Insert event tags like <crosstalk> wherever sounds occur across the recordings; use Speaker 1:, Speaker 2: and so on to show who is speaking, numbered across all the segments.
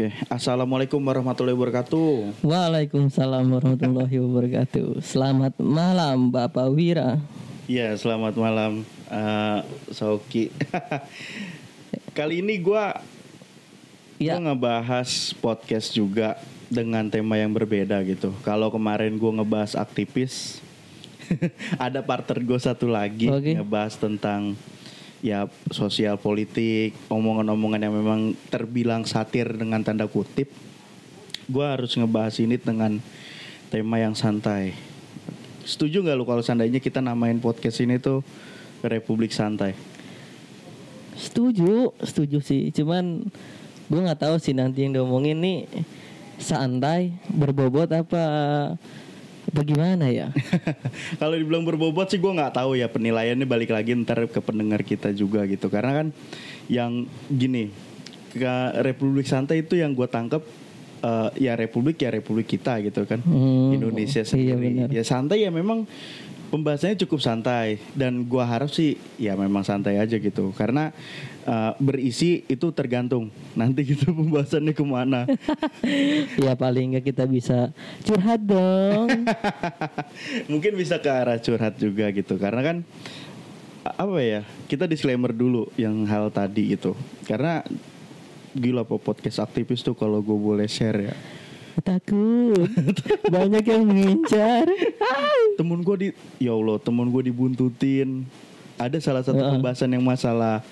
Speaker 1: Oke, assalamualaikum warahmatullahi wabarakatuh.
Speaker 2: Waalaikumsalam warahmatullahi wabarakatuh. Selamat malam Bapak Wira.
Speaker 1: Iya, selamat malam, uh, Sauki. <laughs> Kali ini gue
Speaker 2: Ya.
Speaker 1: gua ngebahas podcast juga dengan tema yang berbeda gitu. Kalau kemarin gue ngebahas aktivis, <laughs> ada partner gue satu lagi
Speaker 2: Oke.
Speaker 1: ngebahas tentang ya sosial politik, omongan-omongan yang memang terbilang satir dengan tanda kutip. Gue harus ngebahas ini dengan tema yang santai. Setuju nggak lu kalau seandainya kita namain podcast ini tuh Republik Santai?
Speaker 2: Setuju, setuju sih. Cuman gue nggak tahu sih nanti yang diomongin nih santai, berbobot apa bagaimana ya? <laughs>
Speaker 1: Kalau dibilang berbobot sih gue nggak tahu ya penilaiannya balik lagi ntar ke pendengar kita juga gitu. Karena kan yang gini ke Republik Santai itu yang gue tangkep eh, ya Republik ya Republik kita gitu kan.
Speaker 2: Hmm,
Speaker 1: Indonesia
Speaker 2: iya
Speaker 1: sendiri.
Speaker 2: benar.
Speaker 1: ya santai ya memang pembahasannya cukup santai. Dan gua harap sih ya memang santai aja gitu. Karena eh, berisi itu tergantung. Nanti gitu <laughs> pembahasannya ke mana. <laughs>
Speaker 2: Ya paling nggak kita bisa curhat dong. <laughs>
Speaker 1: mungkin bisa ke arah curhat juga gitu. Karena kan apa ya kita disclaimer dulu yang hal tadi itu karena gila po podcast aktivis tuh kalau gue boleh share ya.
Speaker 2: Takut. Banyak yang mengincar.
Speaker 1: temen gue di ya allah temen gue dibuntutin. Ada salah satu pembahasan yang masalah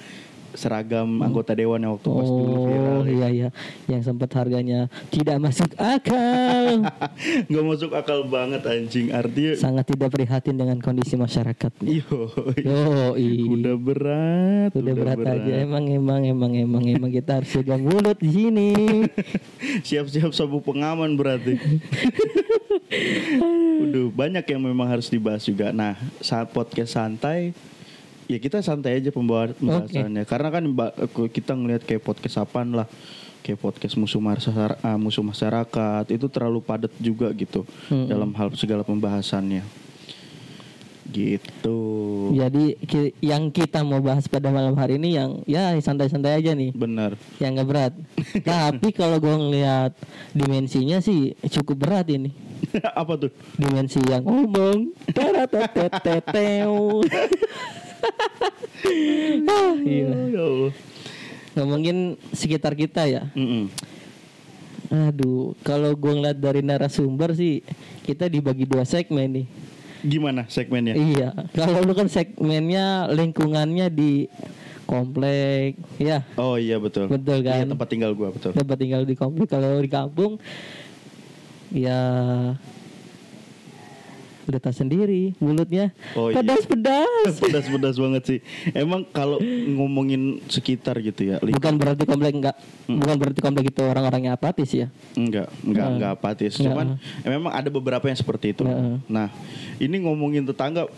Speaker 1: seragam anggota dewan yang waktu pas dulu viral
Speaker 2: Oh
Speaker 1: ya.
Speaker 2: iya iya, yang sempat harganya tidak masuk akal. <laughs>
Speaker 1: nggak masuk akal banget anjing artinya
Speaker 2: Sangat tidak prihatin dengan kondisi masyarakat.
Speaker 1: yo
Speaker 2: Yo,
Speaker 1: udah berat
Speaker 2: udah berat, aja emang emang emang emang emang kita harus jaga mulut di sini. <laughs>
Speaker 1: Siap-siap sabuk pengaman berarti. <laughs> Udah banyak yang memang harus dibahas juga. Nah, saat podcast santai ya kita santai aja pembahasannya. Karena kan kita ngelihat kayak podcast apaan lah. Kayak podcast musuh masyarakat, musuh masyarakat itu terlalu padat juga gitu
Speaker 2: Mm-mm.
Speaker 1: dalam hal segala pembahasannya. Gitu.
Speaker 2: Jadi ki- yang kita mau bahas pada malam hari ini yang ya santai-santai aja nih,
Speaker 1: Benar.
Speaker 2: yang nggak berat. <laughs> Tapi kalau gue ngelihat dimensinya sih cukup berat ini. <laughs>
Speaker 1: Apa tuh?
Speaker 2: Dimensi yang ngomong. Ah, gila.
Speaker 1: Ya Allah.
Speaker 2: Ngomongin sekitar kita ya.
Speaker 1: Mm-mm.
Speaker 2: Aduh, kalau gue ngeliat dari narasumber sih kita dibagi dua segmen nih.
Speaker 1: Gimana segmennya?
Speaker 2: Iya, kalau lu kan segmennya lingkungannya di komplek, ya
Speaker 1: Oh iya betul.
Speaker 2: Betul kan?
Speaker 1: Iya, tempat tinggal gua betul.
Speaker 2: tempat tinggal di komplek. Kalau di kampung, ya tahu sendiri mulutnya
Speaker 1: Oh, iya.
Speaker 2: pedas-pedas. <laughs>
Speaker 1: pedas-pedas banget sih. Emang kalau ngomongin sekitar gitu ya, ling-
Speaker 2: Bukan berarti komplek enggak, bukan berarti komplek itu orang-orangnya apatis ya.
Speaker 1: enggak, enggak,
Speaker 2: Nah.
Speaker 1: enggak apatis. Cuman eh, memang ada beberapa yang seperti itu.
Speaker 2: Nah.
Speaker 1: Nah, ini ngomongin tetangga,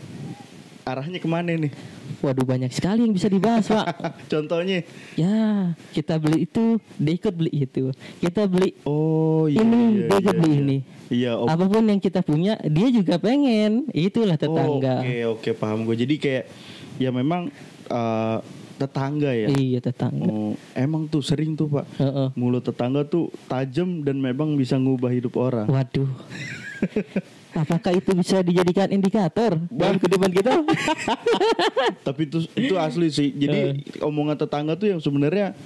Speaker 1: arahnya ke mana nih?
Speaker 2: Waduh banyak sekali yang bisa dibahas pak. <laughs>
Speaker 1: Contohnya,
Speaker 2: Ya kita beli itu, dia ikut beli itu. Kita beli
Speaker 1: oh iya,
Speaker 2: ini,
Speaker 1: iya,
Speaker 2: dia ikut
Speaker 1: iya,
Speaker 2: beli
Speaker 1: iya.
Speaker 2: ini.
Speaker 1: Iya, oh,
Speaker 2: Apa pun yang kita punya, dia juga pengen. Itulah tetangga.
Speaker 1: oh, Oke, oke, paham gue. Jadi kayak ya memang eh, tetangga ya.
Speaker 2: Iya tetangga.
Speaker 1: Oh, emang tuh sering tuh pak,
Speaker 2: Heeh.
Speaker 1: mulut tetangga tuh tajam dan memang bisa ngubah hidup orang.
Speaker 2: Waduh. <laughs> Apakah itu bisa dijadikan indikator dalam kehidupan kita? <laughs>
Speaker 1: Tapi itu itu asli sih. Jadi omongan tetangga tuh yang sebenarnya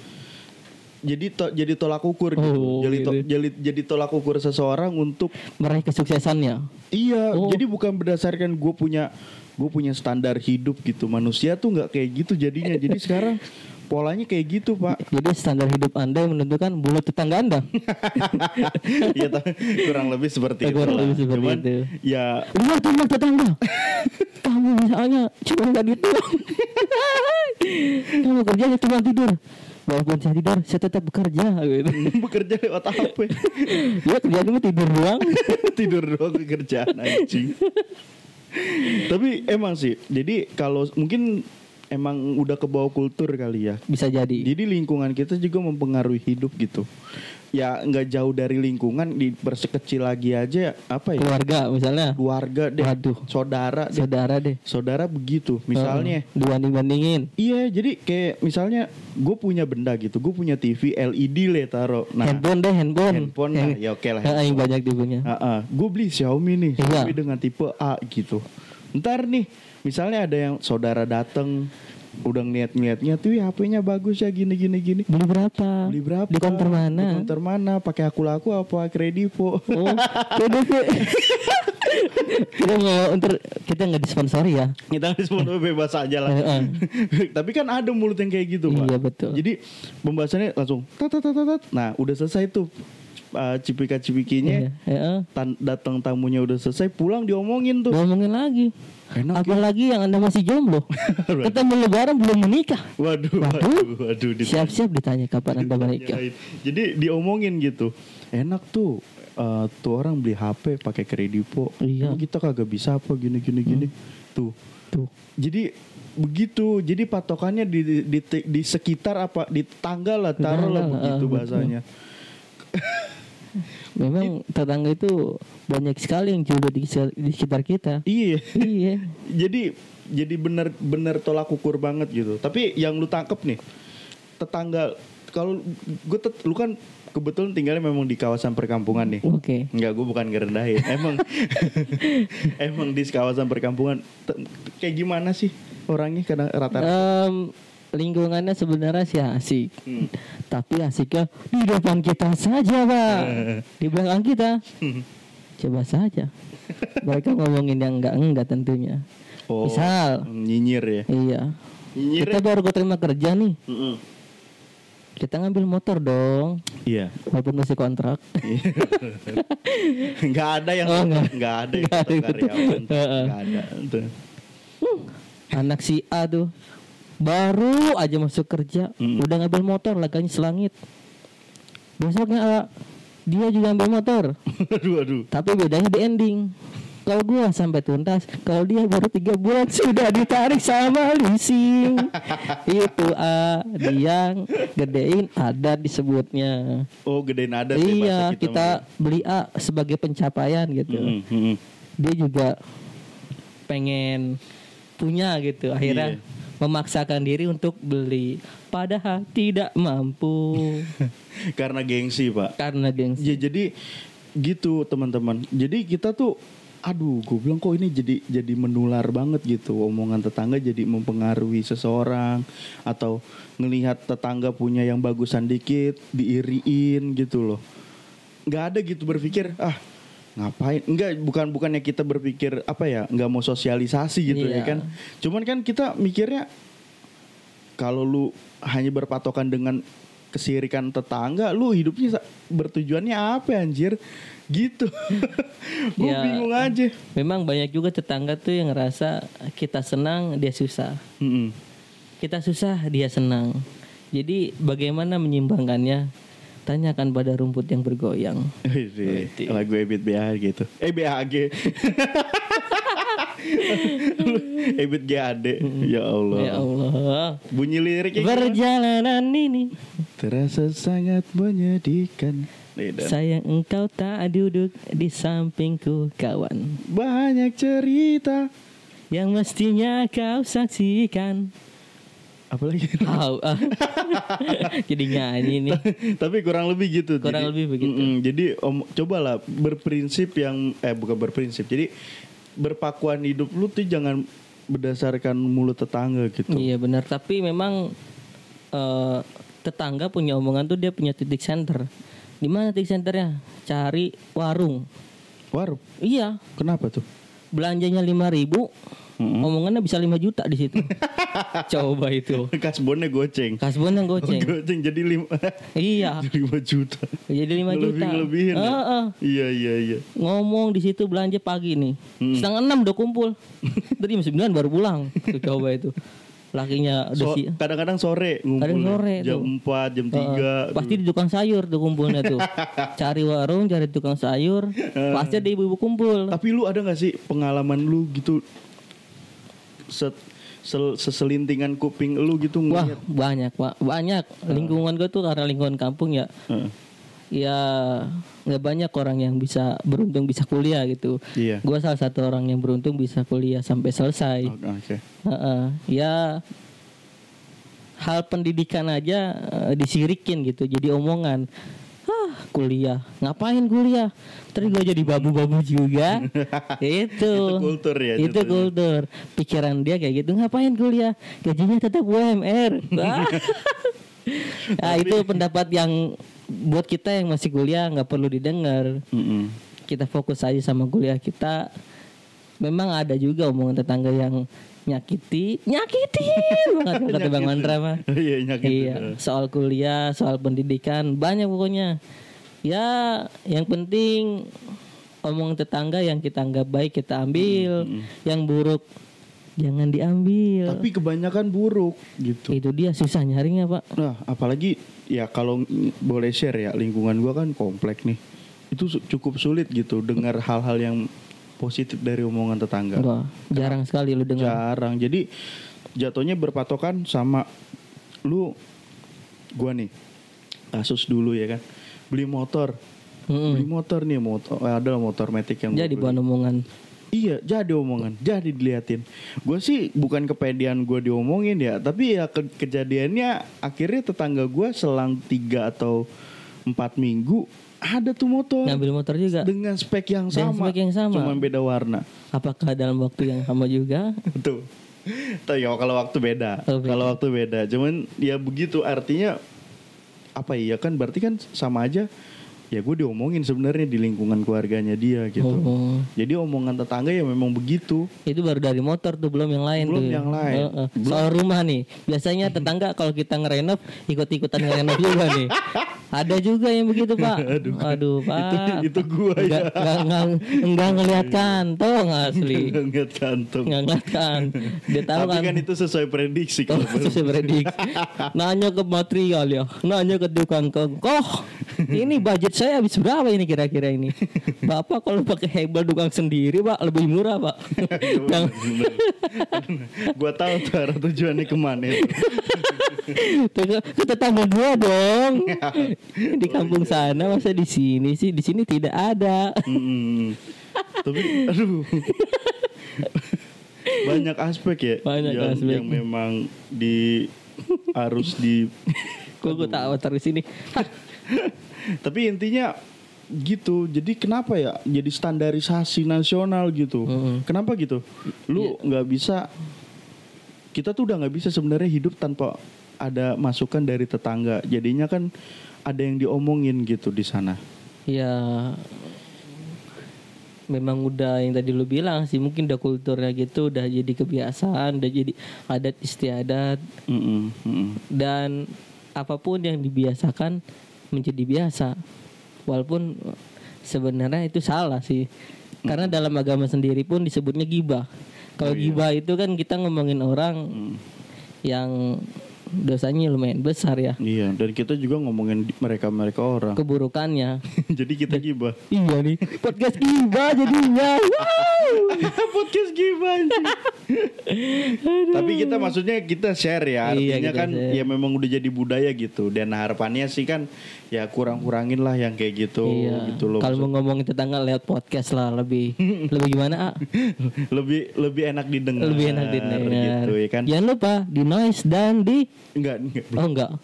Speaker 1: jadi to- jadi tolak ukur gitu.
Speaker 2: Oh,
Speaker 1: jadi, to-
Speaker 2: gitu.
Speaker 1: jadi jadi tolak ukur seseorang untuk
Speaker 2: Meraih kesuksesannya.
Speaker 1: iya.
Speaker 2: Oh.
Speaker 1: Jadi bukan berdasarkan gue punya gue punya standar hidup gitu. Manusia tuh nggak kayak gitu jadinya. Jadi sekarang polanya kayak gitu pak.
Speaker 2: Jadi standar hidup Anda yang menentukan mulut tetangga Anda. <laughs>
Speaker 1: Iya ta- kurang lebih seperti itu.
Speaker 2: kurang lebih seperti
Speaker 1: Cuman
Speaker 2: itu.
Speaker 1: ya
Speaker 2: lihat tetangga. Kamu misalnya cuma nggak gitu. <laughs> Kamu kerjanya cuma tidur. Walaupun saya tidur, saya tetap bekerja. Gitu. <laughs>
Speaker 1: bekerja lewat apa?
Speaker 2: Dia kerjanya cuma tidur doang.
Speaker 1: tidur doang kerjaan anjing. Tapi emang sih, jadi kalau mungkin emang udah ke bawah kultur kali ya.
Speaker 2: Bisa jadi.
Speaker 1: Jadi lingkungan kita juga mempengaruhi hidup gitu. ya nggak jauh dari lingkungan dipersekecil lagi aja apa ya
Speaker 2: Keluarga misalnya.
Speaker 1: keluarga deh
Speaker 2: Waduh.
Speaker 1: saudara deh
Speaker 2: Saudara deh.
Speaker 1: saudara begitu misalnya
Speaker 2: Heeh, dibanding-bandingin.
Speaker 1: Iya, jadi kayak misalnya gue punya benda gitu, gue punya TV LED le taro. Nah,
Speaker 2: handphone deh, handphone.
Speaker 1: handphone lah, ya oke lah.
Speaker 2: Heeh, yang banyak tipunya.
Speaker 1: gue beli Xiaomi nih,
Speaker 2: Iya.
Speaker 1: Xiaomi dengan tipe A gitu. Ntar nih, misalnya ada yang saudara dateng, udah ngeliat-ngeliatnya tuh ya HP-nya bagus ya gini gini gini.
Speaker 2: Beli berapa?
Speaker 1: Beli berapa?
Speaker 2: Di counter
Speaker 1: Di
Speaker 2: mana?
Speaker 1: counter mana? Pakai aku laku apa kredivo?
Speaker 2: Oh, <laughs> kita mau untuk kita nggak disponsori ya.
Speaker 1: Kita semua bebas aja lah.
Speaker 2: Heeh. <laughs>
Speaker 1: Tapi kan ada mulut yang kayak gitu, Pak.
Speaker 2: Iya, betul.
Speaker 1: Jadi pembahasannya langsung tat tat tat tat. Nah, udah selesai tuh uh, cipika-cipikinya.
Speaker 2: Iya, heeh.
Speaker 1: Tan- datang tamunya udah selesai, pulang diomongin tuh.
Speaker 2: Ngomongin lagi.
Speaker 1: Enak ya.
Speaker 2: Apalagi yang anda masih jomblo. <laughs> Ketemu lebaran belum menikah.
Speaker 1: Waduh,
Speaker 2: Waduh.
Speaker 1: waduh,
Speaker 2: Siap-siap ditanya kapan anda menikah.
Speaker 1: Jadi diomongin gitu. Enak tuh. uh, tuh orang beli HP pakai kredivo.
Speaker 2: Iya. Hmm.
Speaker 1: Emang kita kagak bisa apa gini gini gini. Tuh.
Speaker 2: Tuh.
Speaker 1: Jadi begitu. Jadi patokannya di di, di, di sekitar apa di tangga lah taruh lah begitu
Speaker 2: ah,
Speaker 1: bahasanya. <laughs>
Speaker 2: Memang tetangga itu banyak sekali yang jodoh di, di sekitar kita.
Speaker 1: Iya.
Speaker 2: iya. <laughs>
Speaker 1: jadi jadi bener tolak ukur banget gitu. Tapi yang lu tangkep nih tetangga kalau gue tet- lu kan kebetulan tinggalnya memang di kawasan perkampungan nih.
Speaker 2: Oke.
Speaker 1: Enggak, gue bukan ngerendahin. <laughs> Emang emang di kawasan perkampungan kayak gimana sih orangnya kadang rata-rata?
Speaker 2: Em, lingkungannya sebenarnya sih asik.
Speaker 1: Hmm.
Speaker 2: Tapi asiknya di depan kita saja, Pak. <laughs> Di belakang kita. <laughs> Coba saja. Mereka ngomongin yang enggak-enggak tentunya.
Speaker 1: Oh,
Speaker 2: Misal.
Speaker 1: nyinyir ya.
Speaker 2: Iya.
Speaker 1: Nyinyir.
Speaker 2: Kita baru keterima kerja nih.
Speaker 1: Mm-mm.
Speaker 2: Kita ngambil motor dong.
Speaker 1: Iya.
Speaker 2: Walaupun masih kontrak. <laughs>
Speaker 1: Enggak ada yang
Speaker 2: Oh, nggak.
Speaker 1: enggak ada
Speaker 2: Nggak ada
Speaker 1: karyawan.
Speaker 2: Heeh.
Speaker 1: Enggak ada.
Speaker 2: Anak si A tuh baru aja masuk kerja,
Speaker 1: Mm.
Speaker 2: udah ngambil motor laganya selangit. Besoknya dia juga ambil motor, <laughs>
Speaker 1: aduh aduh.
Speaker 2: tapi bedanya di ending. Kalau gua sampai tuntas, kalau dia baru tiga bulan <laughs> sudah ditarik sama leasing. <laughs> Itu A, dia gedein ada disebutnya.
Speaker 1: Oh, gedein ada sih
Speaker 2: iya,
Speaker 1: bahasa
Speaker 2: kita
Speaker 1: mah.
Speaker 2: beli A sebagai pencapaian gitu.
Speaker 1: Mm-mm, mm-mm.
Speaker 2: Dia juga pengen punya gitu. Akhirnya
Speaker 1: Iya.
Speaker 2: Memaksakan diri untuk beli, padahal tidak mampu <laughs>
Speaker 1: Karena gengsi, Pak.
Speaker 2: karena gengsi.
Speaker 1: Ya jadi gitu teman-teman. Jadi kita tuh aduh gue bilang kok ini jadi jadi menular banget gitu omongan tetangga jadi mempengaruhi seseorang atau ngelihat tetangga punya yang bagusan dikit diiriin gitu loh nggak ada gitu berpikir ah ngapain enggak bukan bukannya kita berpikir apa ya nggak mau sosialisasi gitu ya
Speaker 2: Iya.
Speaker 1: kan cuman kan kita mikirnya kalau lu hanya berpatokan dengan kesirikan tetangga lu hidupnya bertujuannya apa anjir gitu <laughs> gue
Speaker 2: Ya.
Speaker 1: bingung aja
Speaker 2: Memang banyak juga tetangga tuh yang ngerasa kita senang dia susah.
Speaker 1: Mm-mm.
Speaker 2: Kita susah dia senang. Jadi bagaimana menyimbangkannya? Tanyakan pada rumput yang bergoyang.
Speaker 1: Lagu Ebit BH gitu eh BHG Ebit <laughs> GAD ya Allah
Speaker 2: Ya Allah.
Speaker 1: bunyi liriknya?
Speaker 2: Perjalanan ini
Speaker 1: terasa sangat menyedihkan Nih, dan
Speaker 2: sayang engkau tak duduk di sampingku kawan.
Speaker 1: banyak cerita
Speaker 2: yang mestinya kau saksikan.
Speaker 1: Apalagi
Speaker 2: Tahu <laughs> ah. <laughs> Jadi nyanyi nih.
Speaker 1: tapi kurang lebih gitu
Speaker 2: Kurang lebih begitu.
Speaker 1: mm-mm, jadi om cobalah berprinsip yang eh bukan berprinsip jadi berpakuan hidup lu tuh jangan berdasarkan mulut tetangga gitu
Speaker 2: Iya benar, tapi memang eh, tetangga punya omongan tuh dia punya titik center. Di mana titik centernya? Cari warung.
Speaker 1: Warup
Speaker 2: Iya,
Speaker 1: kenapa tuh
Speaker 2: belanjanya 5000
Speaker 1: Mm-mm.
Speaker 2: omongannya bisa 5 juta di situ. <laughs> Coba itu.
Speaker 1: kasbonnya goceng
Speaker 2: Kasbon yang goceng. <laughs>
Speaker 1: goceng jadi lima <laughs>
Speaker 2: iya,
Speaker 1: lima juta
Speaker 2: jadi 5 juta.
Speaker 1: Lebih-lebihin ya?
Speaker 2: Heeh.
Speaker 1: iya iya iya
Speaker 2: ngomong di situ belanja pagi nih
Speaker 1: Hmm.
Speaker 2: setengah enam udah kumpul tadi jam sembilan baru pulang tuh coba itu lakinya udah
Speaker 1: So-
Speaker 2: si
Speaker 1: kadang-kadang sore ngumpul
Speaker 2: Kadang sore
Speaker 1: jam
Speaker 2: tuh.
Speaker 1: 4 jam 3
Speaker 2: Heeh. pasti di tukang sayur tuh kumpulnya tuh cari warung cari tukang sayur pasti ada ibu-ibu kumpul
Speaker 1: tapi lu ada gak sih pengalaman lu gitu set sel- seselintingan kuping lu gitu
Speaker 2: wah
Speaker 1: ngeliat
Speaker 2: banyak pak banyak lingkungan gue tuh karena lingkungan kampung ya
Speaker 1: Heeh.
Speaker 2: ya nggak banyak orang yang bisa beruntung bisa kuliah gitu.
Speaker 1: Iya.
Speaker 2: Gua salah satu orang yang beruntung bisa kuliah sampai selesai.
Speaker 1: Oh, Oke.
Speaker 2: Heeh. ya hal pendidikan aja eh, disirikin gitu jadi omongan ah kuliah ngapain kuliah terus gue jadi babu-babu juga <laughs> itu
Speaker 1: Itu kultur ya,
Speaker 2: itu
Speaker 1: jatuhnya.
Speaker 2: kultur pikiran dia kayak gitu ngapain kuliah gajinya tetap UMR <laughs> nah itu pendapat yang buat kita yang masih kuliah nggak perlu didengar
Speaker 1: Mm-mm.
Speaker 2: kita fokus aja sama kuliah kita. Memang ada juga omongan tetangga yang nyakiti, nyakitin banget kata Bang Mandra mah. <laughs>
Speaker 1: Iya nyakitin.
Speaker 2: Iya, soal kuliah, soal pendidikan, banyak pokoknya. Ya, yang penting omong tetangga yang kita anggap baik kita ambil, yang buruk jangan diambil.
Speaker 1: Tapi kebanyakan buruk gitu.
Speaker 2: Itu dia susah nyarinya, Pak.
Speaker 1: Nah, apalagi ya kalau boleh share ya lingkungan gua kan komplek nih. Itu cukup sulit gitu dengar hal-hal yang positif dari omongan tetangga.
Speaker 2: Wah, jarang sekali lu dengar.
Speaker 1: Jarang. Jadi jatuhnya berpatokan sama lu gua nih. Kasus dulu ya kan. Beli motor.
Speaker 2: Mm-mm.
Speaker 1: Beli motor nih motor ada motor metik yang
Speaker 2: Jadi bahan omongan.
Speaker 1: Iya, jadi omongan, jadi diliatin. Gue sih bukan kepedean gue diomongin ya, tapi ya ke- kejadiannya akhirnya tetangga gue selang tiga atau empat minggu ada tuh motor
Speaker 2: Ngambil motor juga.
Speaker 1: dengan spek yang
Speaker 2: Dengan
Speaker 1: sama,
Speaker 2: spek yang sama.
Speaker 1: cuma beda warna.
Speaker 2: Apakah dalam waktu yang sama juga? <laughs>
Speaker 1: Tuh, tuh ya kalau waktu beda,
Speaker 2: Oh, beda.
Speaker 1: kalau waktu beda. Cuman ya begitu artinya apa ya kan berarti kan sama aja. Ya gue diomongin sebenarnya di lingkungan keluarganya dia gitu.
Speaker 2: Oh.
Speaker 1: Jadi omongan tetangga ya memang begitu.
Speaker 2: Itu baru dari motor tuh belum yang lain
Speaker 1: Belum
Speaker 2: tuh.
Speaker 1: yang lain.
Speaker 2: Heeh. Soal rumah nih, biasanya tetangga kalau kita ngerenov ikut-ikutan ngerenov juga nih. Ada juga yang begitu pak. <laughs> Aduh, pak.
Speaker 1: Itu- itu gua ya.
Speaker 2: Nggak, nggak, nggak, nggak ngeliat kantong asli.
Speaker 1: Ngeliat <laughs> kantung.
Speaker 2: Nggak ngeliat kan. Dia tahu
Speaker 1: Tapi
Speaker 2: kan.
Speaker 1: kan itu sesuai prediksi
Speaker 2: Oh,
Speaker 1: kalau
Speaker 2: sesuai prediksi. <laughs> Nanya ke material ya, nanya ke tukang kengkoh. Ini budget saya habis berapa ini kira-kira ini? <laughs> Bapak kalau pakai hebel tukang sendiri, Pak, lebih murah, Pak. <laughs> Yang
Speaker 1: Gua tahu tuh arah tujuannya ke mana
Speaker 2: itu. <laughs> Ke tetangga gua dong. Di kampung sana masa di sini sih? Di sini tidak ada.
Speaker 1: Tapi aduh. Banyak aspek ya
Speaker 2: Banyak
Speaker 1: yang,
Speaker 2: aspek.
Speaker 1: yang memang di harus di
Speaker 2: Kok gua tahu terus ini. <laughs>
Speaker 1: tapi intinya gitu. Jadi kenapa ya jadi standarisasi nasional gitu?
Speaker 2: Mm-mm.
Speaker 1: kenapa gitu? Lu nggak bisa kita tuh udah nggak bisa sebenarnya hidup tanpa ada masukan dari tetangga. Jadinya kan ada yang diomongin gitu di sana.
Speaker 2: Ya memang udah yang tadi lu bilang sih mungkin udah kulturnya gitu udah jadi kebiasaan udah jadi adat istiadat.
Speaker 1: Mm-mm, mm-mm.
Speaker 2: dan apa pun yang dibiasakan menjadi biasa. Walaupun sebenarnya itu salah sih. Karena dalam agama sendiri pun disebutnya gibah. Kalau
Speaker 1: Oh, iya.
Speaker 2: gibah itu kan kita ngomongin orang
Speaker 1: Mm.
Speaker 2: yang dosanya lumayan besar ya.
Speaker 1: Iya dan kita juga ngomongin mereka mereka orang.
Speaker 2: Keburukannya. <laughs>
Speaker 1: Jadi kita gibah.
Speaker 2: Iya nih podcast gibah jadinya. <laughs> Wow.
Speaker 1: Podcast gibah. <laughs> tapi kita maksudnya kita share ya
Speaker 2: Iya,
Speaker 1: artinya
Speaker 2: kita
Speaker 1: kan
Speaker 2: share.
Speaker 1: ya memang udah jadi budaya gitu. Dan harapannya sih kan ya kurang kurangin lah yang kayak gitu
Speaker 2: iya.
Speaker 1: gitu loh.
Speaker 2: Kalau mau ngomongin tetangga lewat podcast lah lebih <laughs> lebih gimana ah?
Speaker 1: lebih lebih enak didengar
Speaker 2: lebih enak didengar.
Speaker 1: gitu ya kan?
Speaker 2: Jangan lupa di noise dan di
Speaker 1: enggak enggak.
Speaker 2: Oh enggak. <laughs>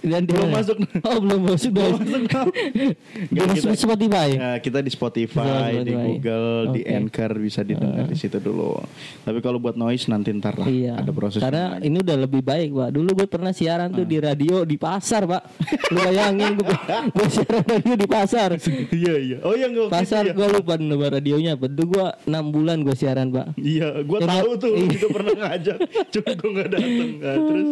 Speaker 2: Dan di
Speaker 1: Belum masuk.
Speaker 2: Oh belum masuk. Belum
Speaker 1: Enggak, <laughs>
Speaker 2: Belum
Speaker 1: kita-
Speaker 2: Spotify.
Speaker 1: Ya, kita di Spotify,
Speaker 2: Spotify.
Speaker 1: di Google, di
Speaker 2: Oke.
Speaker 1: Anchor bisa didengar di situ dulu. Tapi kalau buat noise nanti ntar lah
Speaker 2: Iya.
Speaker 1: ada proses.
Speaker 2: Karena ini udah lebih baik, Pak. Dulu gue pernah siaran tuh di radio di pasar, Pak. Lu bayangin gue, <laughs> gue siaran radio di pasar.
Speaker 1: Iya iya. Oh yang gue
Speaker 2: Pasar
Speaker 1: ya.
Speaker 2: gue lupa nama radionya. Betul gue 6 bulan gue siaran, Pak.
Speaker 1: Iya, gue tahu tuh
Speaker 2: Iya.
Speaker 1: itu pernah ngajak, cuma gue nggak dateng. Nah, terus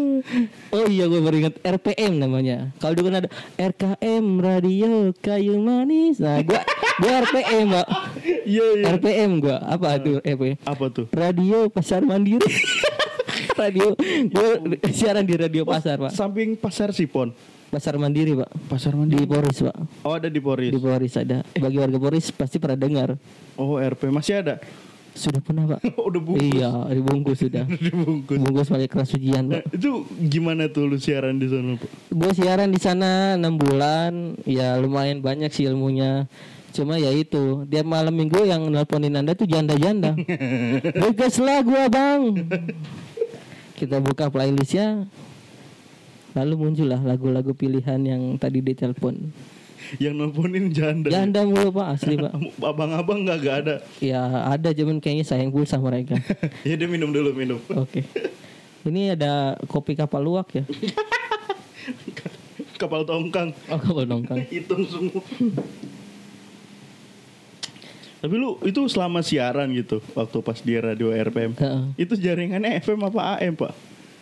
Speaker 2: Oh iya gue baru ingat RPM namanya. Kalau dulu kan ada RKM Radio Kayu Manis. Nah gue gue RPM pak.
Speaker 1: iya iya.
Speaker 2: RPM gue apa tuh RPM?
Speaker 1: Apa tuh?
Speaker 2: Radio Pasar Mandiri. <laughs> radio gue siaran di radio pasar pak.
Speaker 1: Samping pasar Sipon.
Speaker 2: Pasar Mandiri pak.
Speaker 1: Pasar
Speaker 2: Di
Speaker 1: Mandiri.
Speaker 2: Poris pak.
Speaker 1: Oh ada di Poris.
Speaker 2: Di Poris ada. Bagi warga Poris pasti pernah dengar.
Speaker 1: Oh RP masih ada.
Speaker 2: Sudah pernah pak. <laughs>
Speaker 1: Udah bungkus.
Speaker 2: Iya dibungkus sudah. <laughs>
Speaker 1: Dibungkus.
Speaker 2: Bungkus pakai keras ujian
Speaker 1: Nah,
Speaker 2: pak.
Speaker 1: itu gimana tuh lu siaran di sana, Pak?
Speaker 2: Gue siaran di sana enam bulan. Ya lumayan banyak sih ilmunya. Cuma ya itu Tiap malam minggu yang nelponin anda tuh janda-janda Request lagu abang Kita buka playlistnya Lalu muncullah lagu-lagu pilihan yang tadi ditelepon
Speaker 1: Yang nelponin janda.
Speaker 2: Janda mulu pak asli pak <laughs>
Speaker 1: Abang-abang nggak gak ada.
Speaker 2: Ya ada cuman kayaknya sayang pulsa mereka <laughs>
Speaker 1: ya dia minum dulu minum.
Speaker 2: Oke Ini ada kopi kapal luwak ya <laughs>
Speaker 1: Kapal tongkang.
Speaker 2: Oh kapal nongkang
Speaker 1: Hitung semua. Tapi lu itu selama siaran gitu waktu pas di radio RPM.
Speaker 2: Heeh.
Speaker 1: Itu jaringannya FM apa AM, Pak?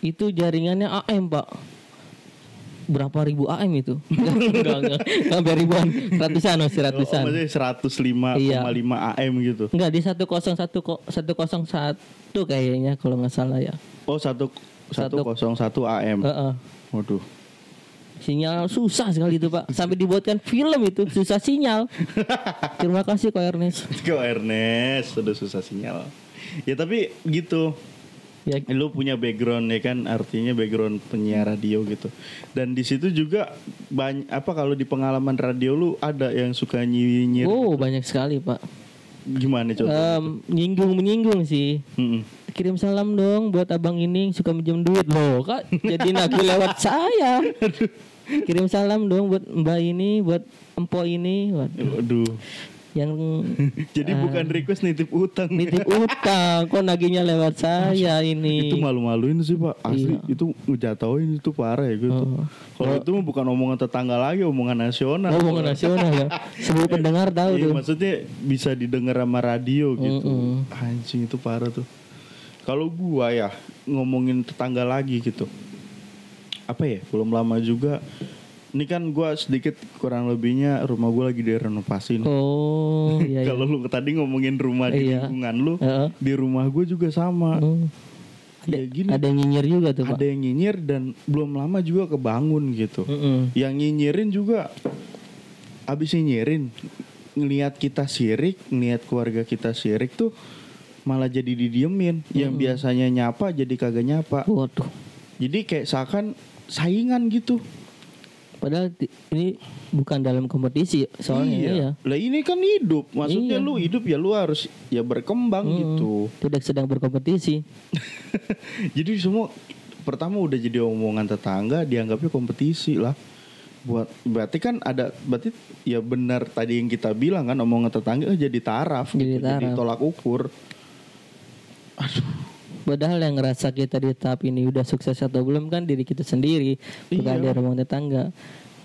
Speaker 2: Itu jaringannya AM pak Berapa ribu AM itu? <laughs> enggak, enggak, enggak, ribuan Ratusan masih
Speaker 1: Oh,
Speaker 2: ratusan
Speaker 1: maksudnya 105,5
Speaker 2: Iya.
Speaker 1: AM gitu.
Speaker 2: Enggak di 101 kok 101 kayaknya kalau nggak salah ya.
Speaker 1: Oh, 1
Speaker 2: Satu-
Speaker 1: 101 AM.
Speaker 2: Heeh.
Speaker 1: Waduh.
Speaker 2: Sinyal susah sekali itu Pak. Sampai dibuatkan film itu susah sinyal. <laughs> Terima kasih Ko Ernest.
Speaker 1: Go Ernest, sudah susah sinyal. Ya tapi gitu.
Speaker 2: Ya,
Speaker 1: Lu punya background ya kan, artinya background penyiar radio gitu. Dan di situ juga banyak apa kalau di pengalaman radio lu ada yang suka nyinyir.
Speaker 2: oh banyak sekali Pak.
Speaker 1: Gimana coba?
Speaker 2: Em, nyinggung menyinggung sih.
Speaker 1: Mm-mm.
Speaker 2: Kirim salam dong buat abang ini yang suka minjem duit loh kak. Jadi nagih lewat <laughs> saya. Kirim salam dong buat mbak ini, buat empo ini. Waduh,
Speaker 1: Waduh.
Speaker 2: Yang <laughs>
Speaker 1: Jadi bukan request nitip utang.
Speaker 2: Nitip utang kok nagihnya lewat saya ini.
Speaker 1: Itu malu-maluin sih pak. Asli
Speaker 2: Iya.
Speaker 1: itu ngejatoin itu parah ya gitu.
Speaker 2: Oh.
Speaker 1: Kalau itu mah bukan omongan tetangga lagi, omongan nasional.
Speaker 2: Oh, omongan nasional ya. Seluruh <laughs> pendengar tahu
Speaker 1: Iya,
Speaker 2: tuh.
Speaker 1: maksudnya bisa didengar sama radio gitu.
Speaker 2: Mm-mm.
Speaker 1: Anjing itu parah tuh. Kalau gua ya ngomongin tetangga lagi gitu. Apa ya? Belum lama juga. Ini kan gua sedikit kurang lebihnya rumah gua lagi direnovasi. nih.
Speaker 2: Oh, <laughs> iya iya.
Speaker 1: Kalau lu tadi ngomongin rumah di
Speaker 2: Iya.
Speaker 1: lingkungan lu,
Speaker 2: Heeh.
Speaker 1: di rumah gua juga sama.
Speaker 2: Oh.
Speaker 1: Ya gini,
Speaker 2: Ada yang nyinyir juga tuh, Pak.
Speaker 1: ada yang nyinyir dan belum lama juga kebangun gitu.
Speaker 2: Mm-mm.
Speaker 1: Yang nyinyirin juga abis nyinyirin ngelihat kita sirik, ngelihat keluarga kita sirik tuh malah jadi didiemin. Yang biasanya nyapa jadi kagak nyapa.
Speaker 2: Waduh.
Speaker 1: Jadi kayak seakan saingan gitu.
Speaker 2: Padahal ini bukan dalam kompetisi soalnya
Speaker 1: iya.
Speaker 2: ya.
Speaker 1: Lah ini kan hidup. Maksudnya
Speaker 2: Iya.
Speaker 1: lu hidup ya lu harus ya berkembang
Speaker 2: Mm.
Speaker 1: gitu.
Speaker 2: Tidak sedang berkompetisi. <laughs>
Speaker 1: jadi semua pertama udah jadi omongan tetangga dianggapnya kompetisi lah. Buat berarti kan ada berarti ya benar tadi yang kita bilang kan omongan tetangga jadi taraf
Speaker 2: Jadi
Speaker 1: gitu, jadi
Speaker 2: taraf.
Speaker 1: tolak ukur.
Speaker 2: Padahal yang ngerasa kita di tahap ini udah sukses atau belum kan diri kita sendiri, bukan
Speaker 1: Iya.
Speaker 2: dari rumah tetangga.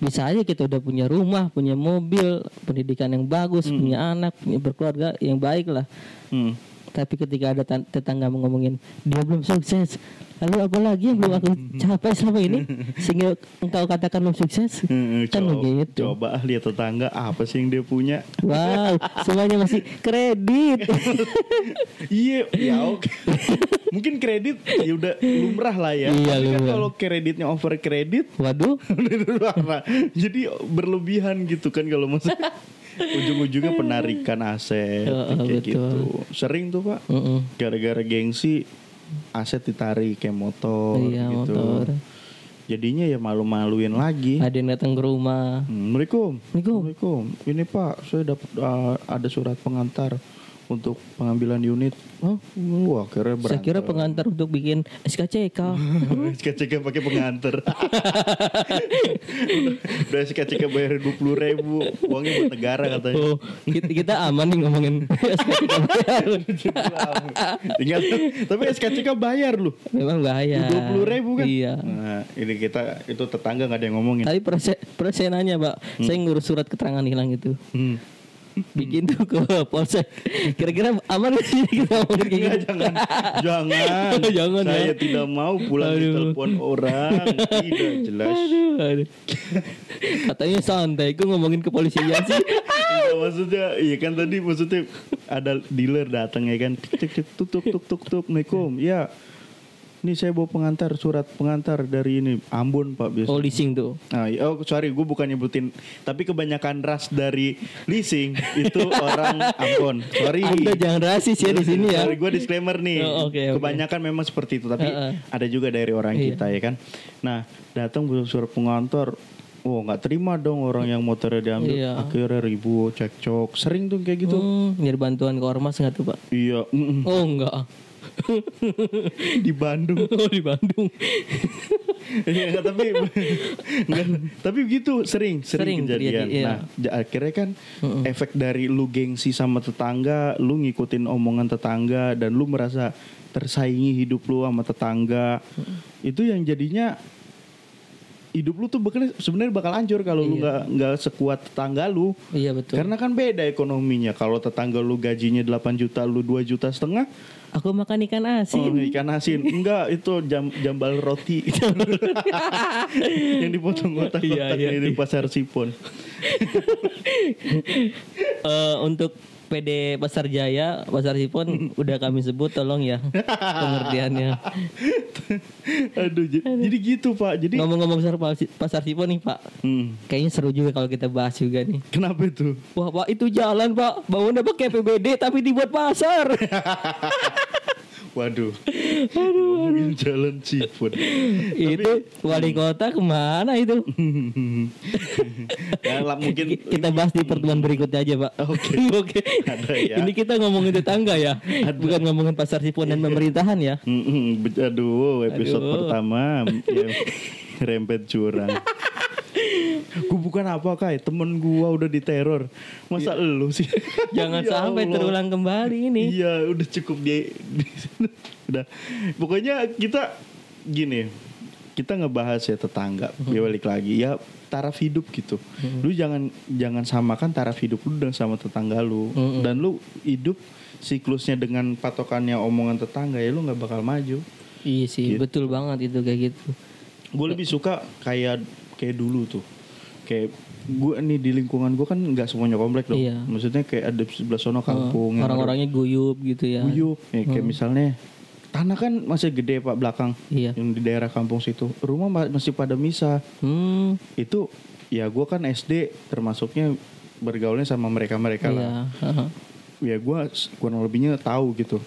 Speaker 2: Bisa aja kita udah punya rumah, punya mobil, pendidikan yang bagus, punya anak, punya berkeluarga yang baik lah.
Speaker 1: Hmm.
Speaker 2: Tapi ketika ada tan- tetangga mau ngomongin dia belum sukses, lalu apa lagi yang belum aku capai selama ini sehingga engkau katakan belum sukses?
Speaker 1: Hmm,
Speaker 2: Kan
Speaker 1: coba,
Speaker 2: begitu.
Speaker 1: coba lihat tetangga apa sih yang dia punya.
Speaker 2: Wow, semuanya masih kredit. <laughs>
Speaker 1: Iya, ya oke. Mungkin kredit ya udah lumrah lah ya.
Speaker 2: Iya,
Speaker 1: Tapi kan kalau kreditnya over kredit
Speaker 2: Waduh. <laughs>
Speaker 1: Jadi berlebihan gitu kan kalau masuk <laughs> ujung-ujungnya penarikan aset
Speaker 2: Heeh,
Speaker 1: kayak
Speaker 2: betul.
Speaker 1: gitu. Sering tuh Pak.
Speaker 2: Mm-mm.
Speaker 1: Gara-gara gengsi aset ditarik kayak motor
Speaker 2: Iya,
Speaker 1: gitu.
Speaker 2: motor.
Speaker 1: Jadinya ya malu-maluin lagi.
Speaker 2: ada yang datang ke rumah.
Speaker 1: Hmm, Assalamualaikum.
Speaker 2: Assalamualaikum.
Speaker 1: Ini Pak, saya dapat uh, ada surat pengantar untuk pengambilan unit. Oh, wah akhirnya
Speaker 2: Saya kira pengantar untuk bikin SKCK. <laughs>
Speaker 1: SKCK pakai pengantar. <laughs> Udah SKCK bayar dua puluh ribu, uangnya buat negara katanya.
Speaker 2: Oh, kita, kita aman nih ngomongin <laughs> SKCK bayar.
Speaker 1: Tinggal, tapi SKCK bayar loh.
Speaker 2: Memang bahaya.
Speaker 1: Dua puluh ribu kan?
Speaker 2: Iya.
Speaker 1: Nah, ini kita itu tetangga nggak ada yang ngomongin.
Speaker 2: Tapi persen, persenannya, Pak, saya ngurus surat keterangan hilang itu.
Speaker 1: Hmm. <laughs>
Speaker 2: Bikin tuh ke polsek. Kira-kira aman gak sih kita ngomongin kayak gitu?
Speaker 1: jangan, jangan. <laughs>
Speaker 2: Jangan,
Speaker 1: Saya
Speaker 2: ya.
Speaker 1: tidak mau pulang
Speaker 2: Aduh.
Speaker 1: ditelepon orang. <laughs> Tidak jelas.
Speaker 2: Aduh, aduh. Katanya santai, gue ngomongin ke polisi aja sih.
Speaker 1: Enggak, maksudnya iya kan tadi maksudnya ada dealer datang ya kan tik tik tuk tuk tuk tuk tuk Assalamualaikum ya Ini saya bawa pengantar surat pengantar dari ini Ambon Pak biasa.
Speaker 2: Oh leasing tuh.
Speaker 1: Nah, oh sorry, gue bukan nyebutin, tapi kebanyakan ras dari leasing itu <laughs> orang Ambon. Sorry.
Speaker 2: Anda jangan rasis ya di sini ya.
Speaker 1: Sorry, gue disclaimer nih.
Speaker 2: Oh, oke, oke.
Speaker 1: Kebanyakan memang seperti itu, tapi
Speaker 2: Heeh.
Speaker 1: ada juga dari orang
Speaker 2: Iya.
Speaker 1: kita ya kan. Nah, datang bawa surat pengantar. Oh nggak terima dong orang yang motornya diambil.
Speaker 2: Iya.
Speaker 1: Akhirnya ribut, cekcok, sering tuh kayak gitu.
Speaker 2: Hmm, nyari bantuan ke ormas nggak tuh pak?
Speaker 1: Iya, mm-mm.
Speaker 2: Oh enggak.
Speaker 1: Di Bandung. <laughs>
Speaker 2: Oh di Bandung. <laughs>
Speaker 1: Iya, nggak, tapi nggak, tapi begitu sering
Speaker 2: Sering
Speaker 1: sering, kejadian.
Speaker 2: iya.
Speaker 1: Nah, akhirnya kan efek dari lu gengsi sama tetangga, lu ngikutin omongan tetangga dan lu merasa tersaingi hidup lu sama tetangga. Itu yang jadinya hidup lu tuh bakal sebenarnya bakal hancur kalau lu
Speaker 2: Iya.
Speaker 1: nggak nggak sekuat tetangga lu.
Speaker 2: Iya betul.
Speaker 1: Karena kan beda ekonominya. Kalau tetangga lu gajinya 8 juta, lu 2 juta setengah,
Speaker 2: Aku makan ikan
Speaker 1: Oh,
Speaker 2: asin.
Speaker 1: ikan asin. Enggak, itu jam, jambal roti. <laughs> yang dipotong
Speaker 2: Iya,
Speaker 1: kotak-kotak
Speaker 2: iya,
Speaker 1: di pasar Sipon. <laughs>
Speaker 2: Eh, untuk PD Pasar Jaya, Pasar Sipon <laughs> udah kami sebut tolong ya pengertiannya. <laughs>
Speaker 1: Aduh, jadi, jadi gitu, Pak. Jadi
Speaker 2: Ngomong-ngomong soal Pasar- Pasar Sipon nih Pak,
Speaker 1: hmm,
Speaker 2: kayaknya seru juga kalau kita bahas juga nih.
Speaker 1: kenapa itu?
Speaker 2: Wah Pak itu jalan Pak, bangunnya pakai PBD tapi dibuat pasar. <laughs>
Speaker 1: Waduh. <laughs> Ngomongin jalan Sipon. <laughs>
Speaker 2: itu wali kota ke mana itu? <laughs>
Speaker 1: ya, lah, mungkin
Speaker 2: Ki- kita bahas di pertemuan berikutnya aja Pak.
Speaker 1: Oke.
Speaker 2: Oke.
Speaker 1: Ada ya.
Speaker 2: Ini kita ngomongin tetangga ya, bukan ngomongin pasar Sipon dan pemerintahan ya.
Speaker 1: Aduh, episode
Speaker 2: Aduh.
Speaker 1: pertama ya, rempet curang. Gue bukan apa kayak temen gua udah diteror. Masa lu sih? <laughs>
Speaker 2: Jangan
Speaker 1: Ya
Speaker 2: sampai
Speaker 1: Allah.
Speaker 2: terulang kembali ini.
Speaker 1: Iya, udah cukup di, di- udah. Pokoknya kita gini, kita ngebahas ya tetangga. Ya balik lagi ya taraf hidup gitu. Lu jangan jangan samakan taraf hidup lu dengan sama tetangga lu.
Speaker 2: Mhm.
Speaker 1: Dan lu hidup siklusnya dengan patokannya omongan tetangga ya lu nggak bakal maju.
Speaker 2: Iya sih,
Speaker 1: Gitu.
Speaker 2: betul banget itu kayak gitu.
Speaker 1: Gue lebih suka kayak kayak dulu tuh. Kayak gue nih di lingkungan gue kan nggak semuanya komplek dong.
Speaker 2: Iya.
Speaker 1: Maksudnya kayak ada sebelah sono kampung yang ada
Speaker 2: Orang-orangnya guyup gitu ya.
Speaker 1: guyup ya, kayak misalnya tanah kan masih gede pak belakang
Speaker 2: Iya.
Speaker 1: yang di daerah kampung situ rumah ma- masih pada misah
Speaker 2: Hmm,
Speaker 1: itu ya gue kan SD termasuknya bergaulnya sama mereka mereka
Speaker 2: iya.
Speaker 1: lah
Speaker 2: Aha.
Speaker 1: ya gue kurang lebihnya tahu gitu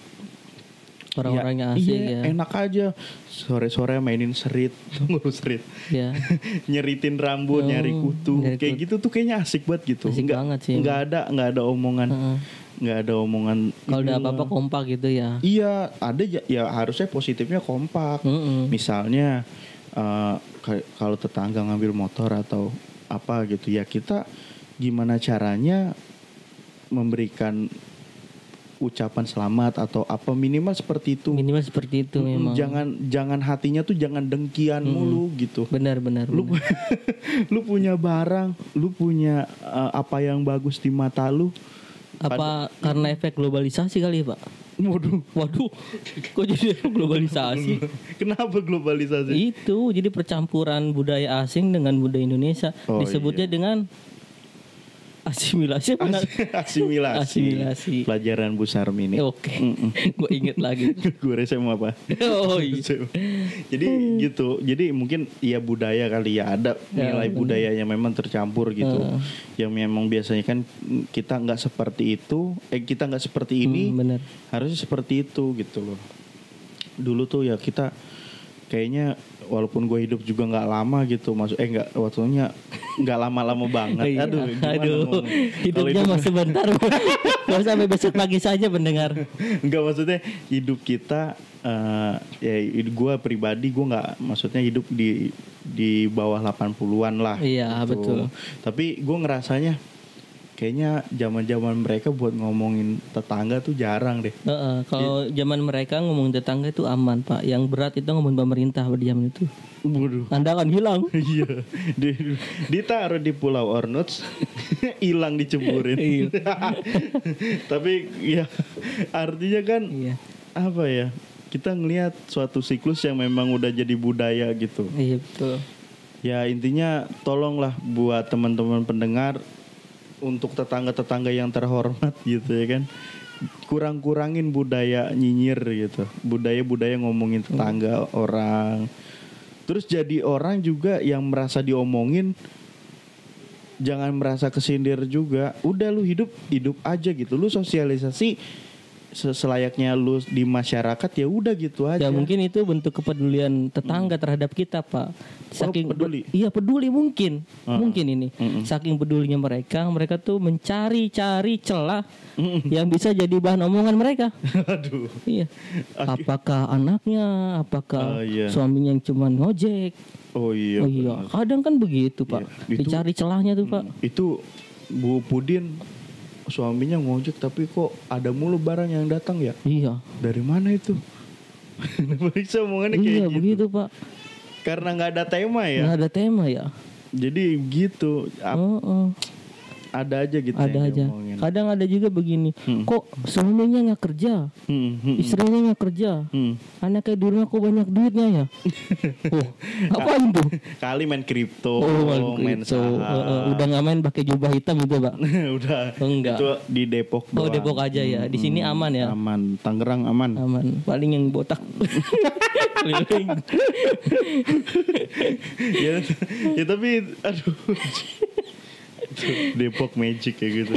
Speaker 2: Orang-orangnya
Speaker 1: Ya,
Speaker 2: asik
Speaker 1: iya,
Speaker 2: ya.
Speaker 1: enak aja sore-sore mainin serit <laughs> ngurus serit
Speaker 2: Ya. <laughs>
Speaker 1: nyeritin rambut
Speaker 2: Oh,
Speaker 1: nyari kutu
Speaker 2: nyari
Speaker 1: kayak
Speaker 2: kutu.
Speaker 1: gitu tuh kayaknya asik banget gitu
Speaker 2: Asik
Speaker 1: nggak
Speaker 2: banget sih,
Speaker 1: nggak ada nggak ada omongan
Speaker 2: Heeh.
Speaker 1: nggak ada omongan
Speaker 2: Kalau udah apa-apa kompak gitu ya.
Speaker 1: Iya, ada ya, ya harusnya positifnya kompak.
Speaker 2: Mm-mm.
Speaker 1: Misalnya eh, ka- kalau tetangga ngambil motor atau apa gitu ya kita gimana caranya memberikan ucapan selamat atau apa minimal seperti itu.
Speaker 2: Minimal seperti itu
Speaker 1: Mm,
Speaker 2: memang.
Speaker 1: Jangan jangan hatinya tuh jangan dengkian mulu gitu.
Speaker 2: Benar-benar.
Speaker 1: Lu <laughs> lu punya barang, lu punya eh, apa yang bagus di mata lu.
Speaker 2: Apa karena efek globalisasi kali ya, Pak?
Speaker 1: Waduh,
Speaker 2: Waduh, kok jadi globalisasi? <laughs>
Speaker 1: kenapa globalisasi?
Speaker 2: Itu jadi percampuran budaya asing dengan budaya Indonesia.
Speaker 1: Oh,
Speaker 2: Disebutnya dengan asimilasi apa?
Speaker 1: asimilasi.
Speaker 2: Asimilasi.
Speaker 1: Pelajaran Bu Sarmi ini.
Speaker 2: Oke, gue inget lagi. <laughs>
Speaker 1: Gue SMA apa?
Speaker 2: oh <laughs> iya.
Speaker 1: Jadi gitu. Jadi mungkin ya budaya kali ya ada
Speaker 2: Ya,
Speaker 1: nilai
Speaker 2: benar.
Speaker 1: budayanya memang tercampur gitu.
Speaker 2: Heeh.
Speaker 1: Yang memang biasanya kan kita nggak seperti itu, eh kita nggak seperti ini,
Speaker 2: Hmm, benar.
Speaker 1: harusnya seperti itu gitu loh. Dulu tuh ya kita kayaknya walaupun gue hidup juga nggak lama gitu, maksud eh nggak waktunya nggak lama-lama banget.
Speaker 2: Iya.
Speaker 1: Aduh, gimana
Speaker 2: Aduh, hidupnya
Speaker 1: hidup-
Speaker 2: masih bentar. Baru sampai besok pagi saja pendengar.
Speaker 1: Enggak maksudnya hidup kita eh ya gue pribadi gue nggak maksudnya hidup di di bawah 80-an lah.
Speaker 2: Iya,
Speaker 1: gitu.
Speaker 2: betul.
Speaker 1: Tapi gue ngerasanya kayaknya zaman-zaman mereka buat ngomongin tetangga tuh jarang deh.
Speaker 2: Heeh, kalau zaman mereka ngomong tetangga itu aman pak. Yang berat itu ngomong pemerintah pada zaman itu.
Speaker 1: Waduh.
Speaker 2: Anda akan hilang. <laughs>
Speaker 1: Iya, di, ditaruh di Pulau Ornuts, <laughs> hilang diceburin.
Speaker 2: Iya. <laughs>
Speaker 1: Tapi ya artinya kan
Speaker 2: Iya.
Speaker 1: apa ya? Kita ngelihat suatu siklus yang memang udah jadi budaya gitu.
Speaker 2: Iya betul.
Speaker 1: Ya intinya tolonglah buat teman-teman pendengar untuk tetangga-tetangga yang terhormat gitu ya kan. kurang-kurangin budaya nyinyir gitu. Budaya-budaya ngomongin tetangga orang. Terus jadi orang juga yang merasa diomongin jangan merasa kesindir juga. Udah lu hidup hidup aja gitu. Lu sosialisasi selayaknya lu di masyarakat ya udah gitu aja.
Speaker 2: Ya mungkin itu bentuk kepedulian tetangga terhadap kita, Pak. Saking
Speaker 1: Hmm. Oh, peduli?
Speaker 2: Iya, peduli mungkin.
Speaker 1: Ah.
Speaker 2: Mungkin ini.
Speaker 1: Mm-mm.
Speaker 2: Saking pedulinya mereka, mereka tuh mencari-cari celah
Speaker 1: Mm-mm.
Speaker 2: yang bisa jadi bahan omongan mereka. <laughs>
Speaker 1: Aduh.
Speaker 2: Iya.
Speaker 1: Oke.
Speaker 2: Apakah anaknya, apakah
Speaker 1: Oh, iya.
Speaker 2: suaminya yang cuma ngojek?
Speaker 1: Oh iya.
Speaker 2: oh iya,
Speaker 1: benar.
Speaker 2: kadang kan begitu, Pak.
Speaker 1: Iya, itu-
Speaker 2: Dicari celahnya tuh, Pak.
Speaker 1: Itu Bu Pudin suaminya ngojek tapi kok ada mulu barang yang datang ya?
Speaker 2: Iya.
Speaker 1: Dari mana itu? <laughs> Bisa omongannya kayak
Speaker 2: Iya,
Speaker 1: gitu.
Speaker 2: begitu, Pak.
Speaker 1: Karena nggak ada tema ya.
Speaker 2: Nggak ada tema ya.
Speaker 1: Jadi gitu.
Speaker 2: Oh, oh.
Speaker 1: Ada aja gitu
Speaker 2: ada aja.
Speaker 1: diomongin.
Speaker 2: Kadang ada juga begini.
Speaker 1: Hmm.
Speaker 2: Kok suaminya nggak kerja?
Speaker 1: Hmm, hmm,
Speaker 2: Istrinya nggak kerja?
Speaker 1: hmm.
Speaker 2: Anaknya di rumah kok banyak duitnya ya? <laughs> oh, apain tuh?
Speaker 1: Kali main kripto,
Speaker 2: Oh,
Speaker 1: main saham.
Speaker 2: Eh, eh, udah nggak main pakai jubah hitam itu, Pak. <laughs>
Speaker 1: Udah.
Speaker 2: Oh, enggak.
Speaker 1: Itu di Depok
Speaker 2: Oh. Depok aja ya. Di sini aman ya.
Speaker 1: Aman. Tangerang aman.
Speaker 2: Aman. Paling yang botak. <laughs> Keliling.
Speaker 1: ya, ya tapi aduh. <laughs> Depok magic kayak gitu.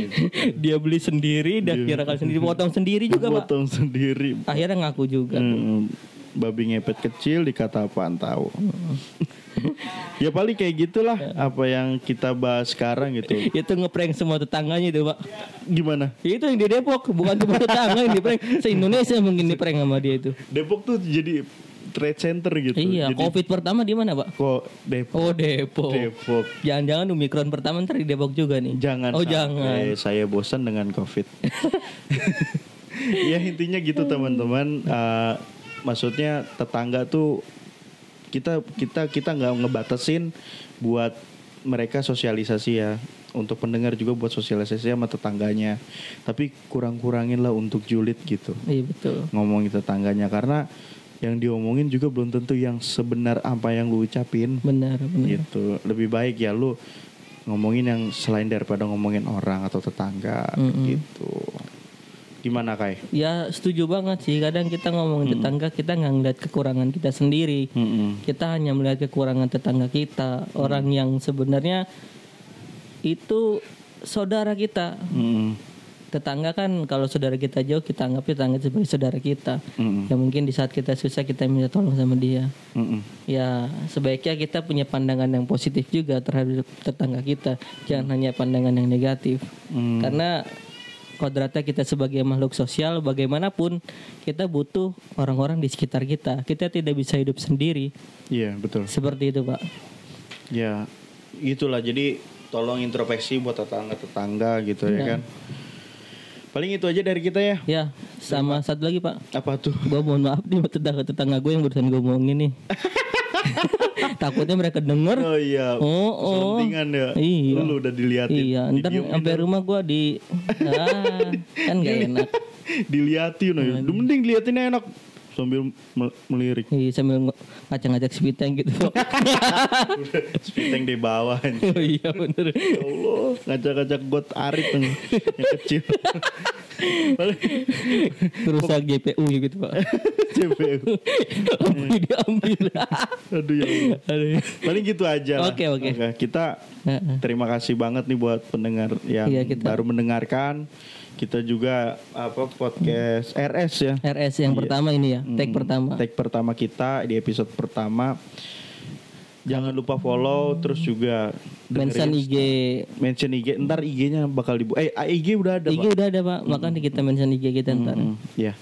Speaker 1: <laughs>
Speaker 2: Dia beli sendiri dan kira sendiri, potong sendiri juga, Pak.
Speaker 1: Potong sendiri.
Speaker 2: Akhirnya ngaku juga.
Speaker 1: Hmm, babi ngepet kecil dikata apaan tahu. <laughs> ya paling kayak gitulah apa yang kita bahas sekarang gitu.
Speaker 2: Itu ngeprank semua tetangganya itu, Pak.
Speaker 1: Gimana?
Speaker 2: Itu yang di Depok, bukan cuma tetangga yang di prank. Se-Indonesia mungkin di prank sama dia itu.
Speaker 1: Depok tuh jadi trade center gitu.
Speaker 2: Iya,
Speaker 1: Jadi
Speaker 2: Covid pertama di mana, Pak?
Speaker 1: kok Depok.
Speaker 2: Oh, Depok.
Speaker 1: Depok.
Speaker 2: Jangan-jangan Omikron pertama ntar di Depok juga nih.
Speaker 1: Jangan
Speaker 2: Oh, jangan.
Speaker 1: saya bosan dengan covid. <laughs> ya intinya gitu teman-teman. Eh, maksudnya tetangga tuh kita kita kita nggak ngebatasin buat mereka sosialisasi ya. Untuk pendengar juga buat sosialisasi sama tetangganya. Tapi kurang-kurangin lah untuk julid gitu.
Speaker 2: Iya, betul.
Speaker 1: Ngomongin tetangganya karena yang diomongin juga belum tentu yang sebenar apa yang lu ucapin
Speaker 2: Benar, benar.
Speaker 1: gitu lebih baik ya lu ngomongin yang selain daripada ngomongin orang atau tetangga
Speaker 2: Mm-mm.
Speaker 1: gitu gimana kai
Speaker 2: Ya setuju banget sih. Kadang kita ngomongin tetangga kita nggak ngeliat kekurangan kita sendiri.
Speaker 1: Mm-mm.
Speaker 2: Kita hanya melihat kekurangan tetangga kita, orang yang sebenarnya itu saudara kita.
Speaker 1: Mm-mm.
Speaker 2: Tetangga kan kalau saudara kita jauh kita anggap tetangga sebagai saudara kita.
Speaker 1: Mm-mm.
Speaker 2: Ya mungkin di saat kita susah kita minta tolong sama dia.
Speaker 1: Mm-mm.
Speaker 2: Ya sebaiknya kita punya pandangan yang positif juga terhadap tetangga kita. Jangan hanya pandangan yang negatif.
Speaker 1: Mm.
Speaker 2: Karena kodratnya kita sebagai makhluk sosial bagaimanapun kita butuh orang-orang di sekitar kita. Kita tidak bisa hidup sendiri.
Speaker 1: iya betul
Speaker 2: Seperti itu, Pak.
Speaker 1: ya itulah jadi tolong introspeksi buat tetangga-tetangga gitu ya
Speaker 2: Iya.
Speaker 1: kan paling itu aja dari kita ya
Speaker 2: Ya, sama satu lagi, Pak.
Speaker 1: apa tuh
Speaker 2: Gue mohon maaf nih buat tetangga-tetangga gue yang barusan gue omongin nih. <laughs> Takutnya mereka denger.
Speaker 1: oh iya
Speaker 2: Oh, oh.
Speaker 1: Ya
Speaker 2: Iya.
Speaker 1: lu udah diliatin
Speaker 2: Iya, ntar sampai rumah gue di ah, kan gak enak. <laughs>
Speaker 1: diliatin aja Lu mending diliatin enak sambil mel- melirik
Speaker 2: Iya, sambil ng- ngacak-ngacak speed tank gitu. <laughs>
Speaker 1: udah spiteng di bawah <laughs>
Speaker 2: oh iya bener.
Speaker 1: Ya Allah, ngacak-ngacak got arit yang, yang kecil. <laughs>
Speaker 2: Rusak GPU gitu pak. Lampunya diambil.
Speaker 1: Aduh ya Allah. Paling gitu aja lah.
Speaker 2: Oke, oke.
Speaker 1: Kita terima kasih banget nih buat pendengar yang
Speaker 2: Iya, kita-
Speaker 1: baru mendengarkan. Kita juga apa podcast RS ya.
Speaker 2: RS yang pertama ini ya, tag
Speaker 1: Hmm,
Speaker 2: pertama.
Speaker 1: Tag pertama kita di episode pertama. Jangan lupa follow terus juga
Speaker 2: Mention IG.
Speaker 1: mention IG ntar IG-nya bakal dibu eh IG udah ada
Speaker 2: IG
Speaker 1: Pak.
Speaker 2: udah ada pak, makanya kita mention IG kita ntar.
Speaker 1: Mm, ya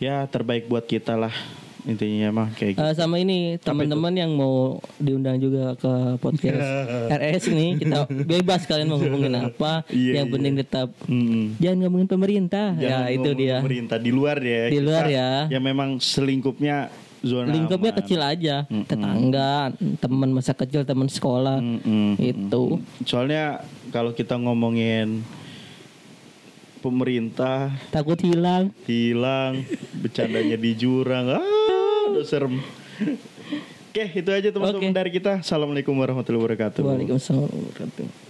Speaker 1: ya terbaik buat kita lah intinya mah kayak gitu
Speaker 2: Eh, sama ini teman-teman yang mau diundang juga ke podcast <laughs> RS nih kita bebas kalian mau ngomongin apa
Speaker 1: Iya,
Speaker 2: yang
Speaker 1: iya.
Speaker 2: penting tetap
Speaker 1: Mm.
Speaker 2: jangan ngomongin pemerintah
Speaker 1: Jangan
Speaker 2: ya itu dia
Speaker 1: pemerintah di luar ya
Speaker 2: Di luar
Speaker 1: Kita
Speaker 2: ya.
Speaker 1: ya memang selingkupnya zona
Speaker 2: lingkupnya
Speaker 1: aman.
Speaker 2: kecil aja
Speaker 1: Mm-mm.
Speaker 2: tetangga teman masa kecil teman sekolah
Speaker 1: Mm-mm.
Speaker 2: itu
Speaker 1: soalnya kalau kita ngomongin pemerintah
Speaker 2: takut hilang
Speaker 1: hilang bercandanya di jurang ah udah serem Oke, itu aja teman-teman
Speaker 2: Oke.
Speaker 1: dari kita. Assalamualaikum warahmatullahi wabarakatuh.
Speaker 2: Waalaikumsalam warahmatullahi wabarakatuh